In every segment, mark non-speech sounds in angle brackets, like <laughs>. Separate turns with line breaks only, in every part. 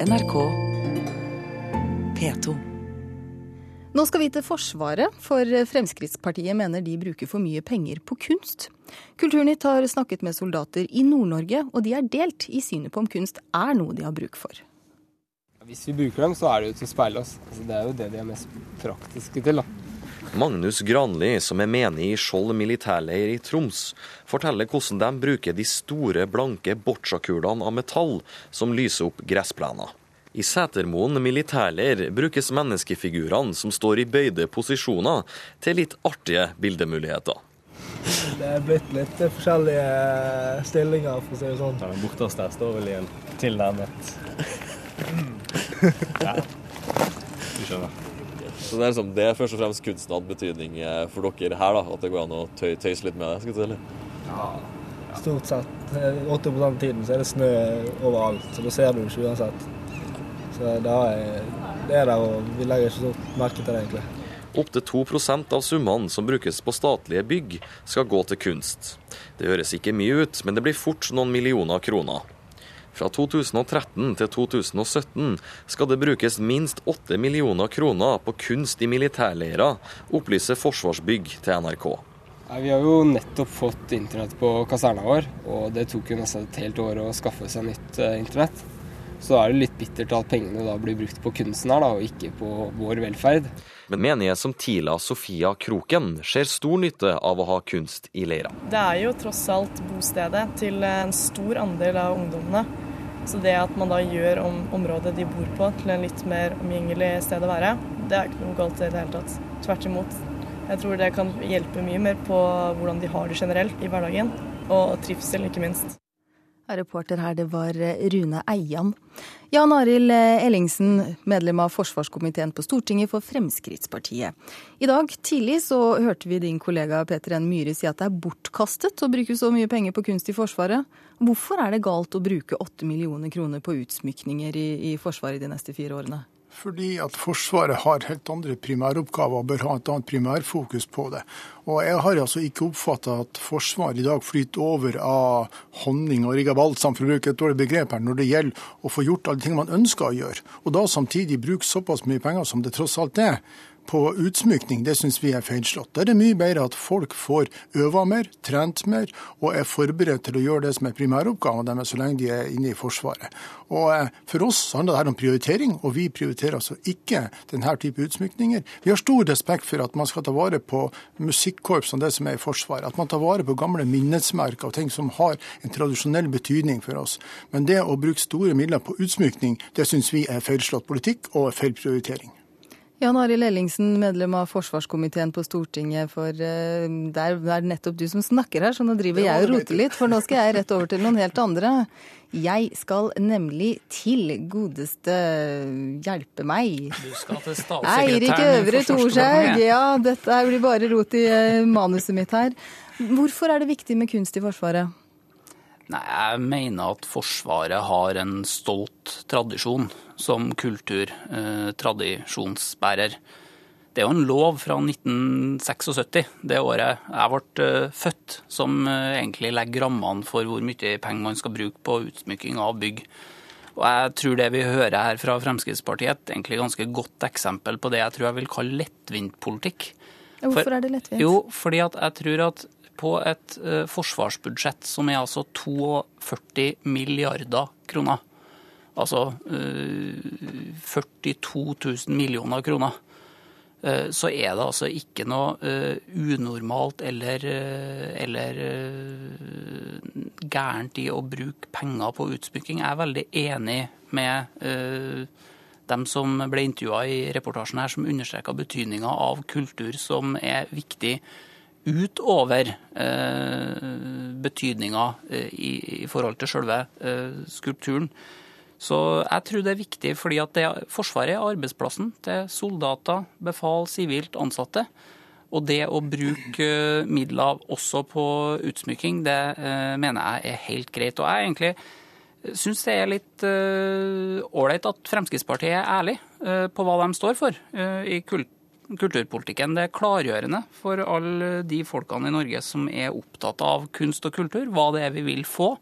NRK P2.
Nå skal vi til Forsvaret, for Fremskrittspartiet mener de bruker for mye penger på kunst. Kulturnytt har snakket med soldater i Nord-Norge, og de er delt i synet på om kunst er noe de har bruk for.
Hvis vi bruker dem, så er det jo til å speile oss. Altså, det er jo det de er mest praktiske til. da.
Magnus Granli, som er menig i Skjold militærleir i Troms, forteller hvordan de bruker de store, blanke boccia-kulene av metall som lyser opp gressplener. I Setermoen militærleir brukes menneskefigurene som står i bøyde posisjoner, til litt artige bildemuligheter.
Det er blitt litt forskjellige stillinger, for å si det sånn.
Den borteste der står vel i en tilnærmet <laughs> Ja, du skjønner.
Så det er, liksom, det er først og fremst kunsten hatt betydning eh, for dere her, da, at det går an å tøy, tøyse litt med det? skal du si, eller?
Ja, stort sett. 80 av tiden så er det snø overalt, så da ser du ikke uansett. Så det er, det er der, og vi legger ikke så merke til det, egentlig.
Opptil 2% av summene som brukes på statlige bygg, skal gå til kunst. Det høres ikke mye ut, men det blir fort noen millioner kroner. Fra 2013 til 2017 skal det brukes minst 8 millioner kroner på kunst i militærleirer, opplyser Forsvarsbygg til NRK.
Vi har jo nettopp fått internett på kaserna vår, og det tok jo nesten et helt år å skaffe seg nytt eh, internett. Så da er det litt bittert at pengene da blir brukt på kunsten her, da, og ikke på vår velferd.
Men menige som Tila Sofia Kroken ser stor nytte av å ha kunst i leira.
Det er jo tross alt bostedet til en stor andel av ungdommene. Så det at man da gjør om området de bor på til en litt mer omgjengelig sted å være, det er ikke noe galt i det hele tatt. Tvert imot. Jeg tror det kan hjelpe mye mer på hvordan de har det generelt i hverdagen, og trivsel ikke minst.
Reporter her, det var Rune Eian. Jan Arild Ellingsen, medlem av forsvarskomiteen på Stortinget for Fremskrittspartiet. I dag tidlig så hørte vi din kollega Peter N. Myhre si at det er bortkastet å bruke så mye penger på kunst i Forsvaret. Hvorfor er det galt å bruke åtte millioner kroner på utsmykninger i, i Forsvaret de neste fire årene?
Fordi at Forsvaret har helt andre primæroppgaver og bør ha et annet primærfokus på det. Og Jeg har altså ikke oppfatta at Forsvaret i dag flyter over av honning og rigabalsam, for å bruke et dårlig begrep her, når det gjelder å få gjort alle ting man ønsker å gjøre. Og da samtidig bruke såpass mye penger som det tross alt er, på utsmykning, det syns vi er feilslått. Da er det mye bedre at folk får øva mer, trent mer og er forberedt til å gjøre det som er primæroppgaven deres så lenge de er inne i Forsvaret. Og eh, For oss handler dette om prioritering, og vi prioriterer altså ikke denne type utsmykninger. Vi har stor respekt for at man skal ta vare på musikkorps og det som er i Forsvaret. At man tar vare på gamle minnesmerker og ting som har en tradisjonell betydning for oss. Men det å bruke store midler på utsmykning, det syns vi er feilslått politikk og feil prioritering.
Jan Arild Ellingsen, medlem av forsvarskomiteen på Stortinget. for uh, Det er nettopp du som snakker her, så nå driver jeg og roter litt. For nå skal jeg rett over til noen helt andre. Jeg skal nemlig til godeste hjelpe meg.
Du skal til statssekretæren
Eirik Øvre Thorshaug. Ja, dette blir bare rot i uh, manuset mitt her. Hvorfor er det viktig med kunst i Forsvaret?
Nei, Jeg mener at Forsvaret har en stolt tradisjon som kulturtradisjonsbærer. Det er jo en lov fra 1976, det året jeg ble eh, født, som eh, egentlig legger rammene for hvor mye penger man skal bruke på utsmykking av bygg. Og jeg tror det vi hører her fra Fremskrittspartiet, er egentlig ganske godt eksempel på det jeg tror jeg vil kalle lettvint politikk.
Hvorfor er det lettvint?
Jo, fordi at jeg tror at på et uh, forsvarsbudsjett som er altså 42 milliarder kroner, altså uh, 42 000 millioner kroner, uh, så er det altså ikke noe unormalt eller, eller gærent i å bruke penger på utsmykking. Jeg er veldig enig med dem som ble intervjua i reportasjen her, som understreka betydninga av kultur som er viktig utover eh, betydninga eh, i, i, forhold til selve eh, skulpturen. Så jeg tror det er viktig, fordi at det, Forsvaret er arbeidsplassen til soldater, befal, sivilt ansatte. Og det å bruke eh, midler også på utsmykking, det eh, mener jeg er helt greit. Og jeg egentlig syns det er litt ålreit eh, at Fremskrittspartiet er ærlig eh, på hva de står for i kult kulturpolitikken. Det er klargjørende for alle de folkene i Norge som er opptatt av kunst og kultur, hva det er vi vil få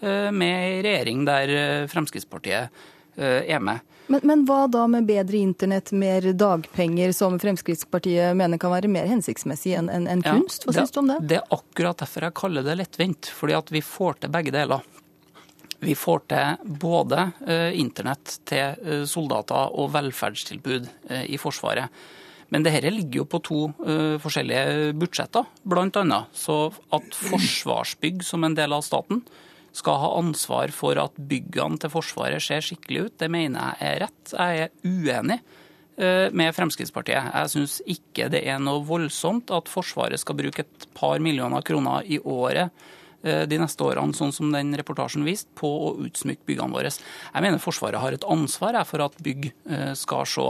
eh, med ei regjering der eh, Fremskrittspartiet er med.
Men, men, hva da med bedre internett, mer dagpenger, som Fremskrittspartiet mener kan være mer hensiktsmessig enn en, en kunst? Hva ja, syns du om det?
Det er akkurat derfor jeg kaller det lettvint. Fordi at vi får til begge deler. Vi får til både eh, internett til soldater og velferdstilbud eh, i Forsvaret. Men det dette ligger jo på to forskjellige budsjetter, bl.a. Så at Forsvarsbygg som en del av staten skal ha ansvar for at byggene til Forsvaret ser skikkelig ut, det mener jeg er rett. Jeg er uenig eh, med Fremskrittspartiet. Jeg syns ikke det er noe voldsomt at Forsvaret skal bruke et par millioner kroner i året eh, de neste årene, sånn som den reportasjen viste, på å utsmykke byggene våre. Jeg mener Forsvaret har et ansvar for at bygg skal se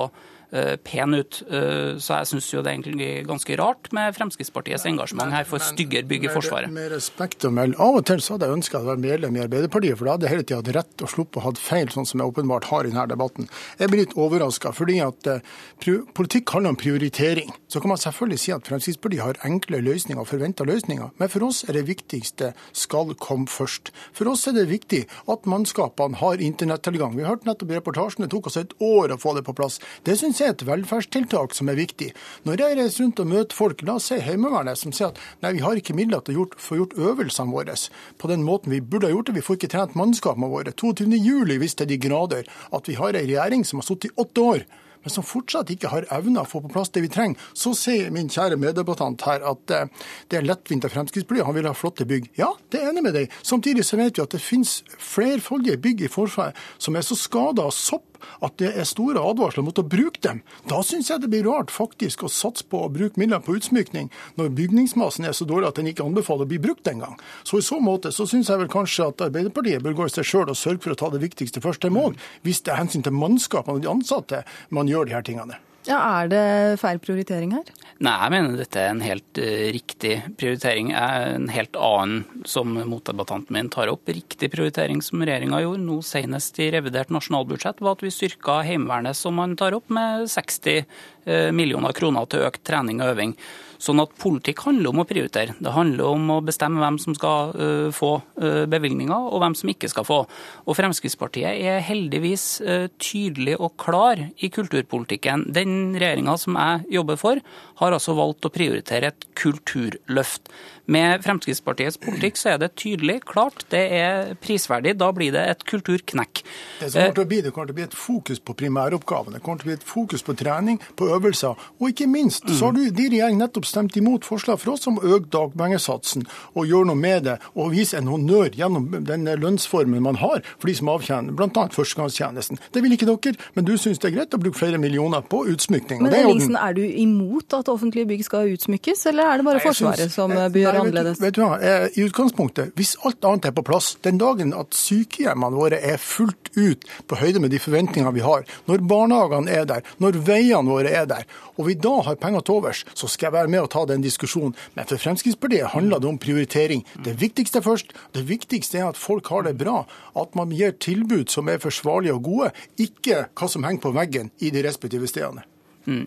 pen ut. Eh, så jeg syns jo det er egentlig ganske rart med Fremskrittspartiets engasjement her for styggere bygg i Forsvaret.
Med respekt å melde, av og til så hadde jeg ønska å være medlem i Arbeiderpartiet, for da hadde jeg hele tida hatt rett og sluppet å ha feil, sånn som jeg åpenbart har i denne debatten. Jeg blir litt overraska, fordi at uh, politikk handler om prioritering. Så kan man selvfølgelig si at Fremskrittspartiet har enkle løsninger og forventa løsninger, men for oss er det viktigste skal komme først. For oss er det viktig at mannskapene har internettilgang. Vi hørte nettopp i reportasjen, det tok oss et år å få det på plass. Det synes er et velferdstiltak som er viktig. Når jeg reiser rundt og møter folk, la oss si Heimevernet, som sier at nei, vi har ikke midler til å få gjort øvelsene våre på den måten vi burde ha gjort det, vi får ikke trent mannskapene våre. 22.07 viste de grader at vi har en regjering som har sittet i åtte år men som fortsatt ikke har evna å få på plass det vi trenger, så sier min kjære meddebattant her at eh, det er lettvint av Fremskrittspartiet, han vil ha flotte bygg. Ja, det er enig med deg. Samtidig så vet vi at det finnes flerfoldige bygg i Forsvaret som er så skada av sopp at det er store advarsler mot å bruke dem. Da syns jeg det blir rart faktisk å satse på å bruke midler på utsmykning, når bygningsmassen er så dårlig at den ikke anbefaler å bli brukt engang. Så i så måte så syns jeg vel kanskje at Arbeiderpartiet bør gå i seg sjøl og sørge for å ta det viktigste først. Det må, hvis det er hensyn til mannskapene og de ansatte man gjør de her tingene.
Ja, Er det feil prioritering her?
Nei, jeg mener dette er en helt uh, riktig prioritering. En helt annen, som motdebattanten min tar opp, riktig prioritering som regjeringa gjorde nå senest i revidert nasjonalbudsjett, var at vi styrka Heimevernet, som man tar opp, med 60 uh, millioner kroner til økt trening og øving. Sånn at politikk handler om å prioritere. Det handler om å bestemme hvem som skal uh, få uh, bevilgninger, og hvem som ikke skal få. Og Fremskrittspartiet er heldigvis uh, tydelig og klar i kulturpolitikken. Den regjeringa som jeg jobber for, har altså valgt å prioritere et kulturløft. Med Fremskrittspartiets politikk så er det tydelig, klart, det er prisverdig. Da blir det et kulturknekk.
Det som kommer til å bli, det kommer til å bli et fokus på primæroppgavene. Det kommer til å bli et fokus på trening, på øvelser. Og ikke minst så har du de regjering nettopp stemt imot forslag for oss om å øke dagpengesatsen og gjøre noe med det, og vise en honnør gjennom den lønnsformen man har for de som avtjener bl.a. førstegangstjenesten. Det vil ikke dere, men du syns det er greit å bruke flere millioner på utsmykning.
Men Ellingsen, er du imot at offentlige bygg skal utsmykkes, eller er det bare Forsvaret som bør gjøre annerledes?
Vet du hva, I utgangspunktet, hvis alt annet er på plass, den dagen at sykehjemmene våre er fullt ut på høyde med de forventningene vi har, når barnehagene er der, når veiene våre er der, og vi da har penger til overs, så skal jeg være med og ta den diskusjonen. Men for Fremskrittspartiet handler det om prioritering. Det viktigste først. Det viktigste er at folk har det bra. At man gir tilbud som er forsvarlige og gode, ikke hva som henger på veggen i de respektive stedene.
Mm.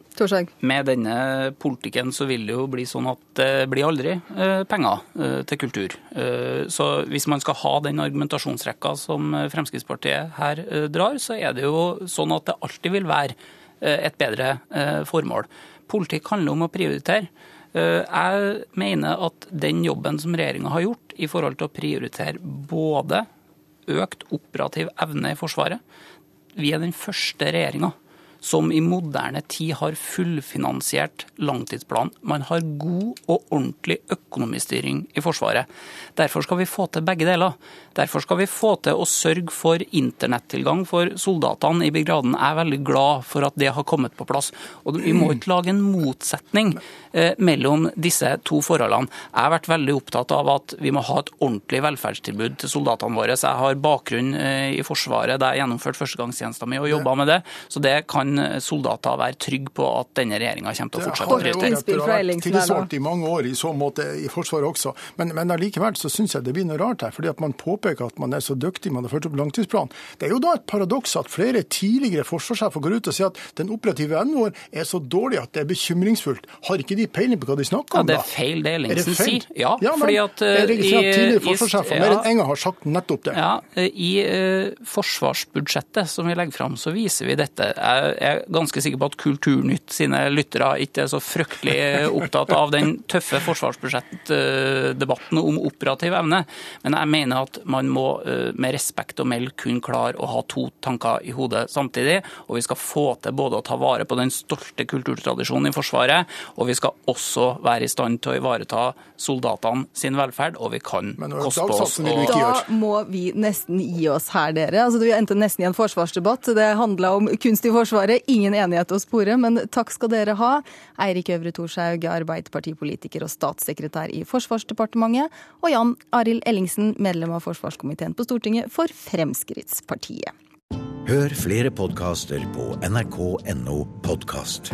Med denne politikken så vil det jo bli sånn at det blir aldri eh, penger eh, til kultur. Eh, så hvis man skal ha den argumentasjonsrekka som Fremskrittspartiet her drar, så er det jo sånn at det alltid vil være et bedre formål. Politikk handler om å prioritere. Jeg mener at den jobben som regjeringa har gjort i forhold til å prioritere både økt operativ evne i Forsvaret Vi er den første regjeringa som i moderne tid har fullfinansiert langtidsplan. Man har god og ordentlig økonomistyring i Forsvaret. Derfor skal vi få til begge deler. Derfor skal vi få til å sørge for internettilgang for soldatene i brigaden. Jeg er veldig glad for at det har kommet på plass. Og Vi må ikke lage en motsetning eh, mellom disse to forholdene. Jeg har vært veldig opptatt av at vi må ha et ordentlig velferdstilbud til soldatene våre. Så jeg har bakgrunn eh, i Forsvaret, der jeg gjennomførte førstegangstjenesten min og jobba med det. Så det kan kan soldater være trygge på at denne regjeringa kommer til å fortsette å
Det har
prioritere.
også, etter å ha vært tillitsvalgt i mange år i så måte i Forsvaret også. Men, men allikevel så syns jeg det blir noe rart her. fordi at man påpeker at man er så dyktig, man har ført opp langtidsplanen. Det er jo da et paradoks at flere tidligere forsvarssjefer går ut og sier at den operative evnen vår er så dårlig at det er bekymringsfullt. Har ikke de peiling på hva de snakker
Ja,
om,
det
da?
er feil det
Er det
Ellingsen
feil?
sier. Ja,
Ja, men
fordi at uh,
jeg registrerer at tidligere forsvarssjefer
ja,
mer enn en gang har sagt nettopp det.
Ja, eh, I uh, forsvarsbudsjettet som vi legger fram, så viser vi dette. Jeg er ganske sikker på at Kulturnytt sine lyttere ikke er så fryktelig eh, opptatt av den tøffe forsvarsbudsjettdebatten om operativ evne, men jeg mener at man må eh, med respekt å melde kun klare å ha to tanker i hodet samtidig. Og vi skal få til både å ta vare på den stolte kulturtradisjonen i Forsvaret, og vi skal også være i stand til å ivareta soldatene sin velferd, og vi kan koste på oss og...
Da må vi nesten gi oss her, dere. Altså, vi endte nesten i en forsvarsdebatt. Det handla om kunst i Forsvaret. Ingen enighet å spore, men takk skal dere ha. Eirik Øvre Thorshaug, arbeiderpartipolitiker og statssekretær i Forsvarsdepartementet, og Jan Arild Ellingsen, medlem av forsvarskomiteen på Stortinget for Fremskrittspartiet.
Hør flere podkaster på nrk.no podkast.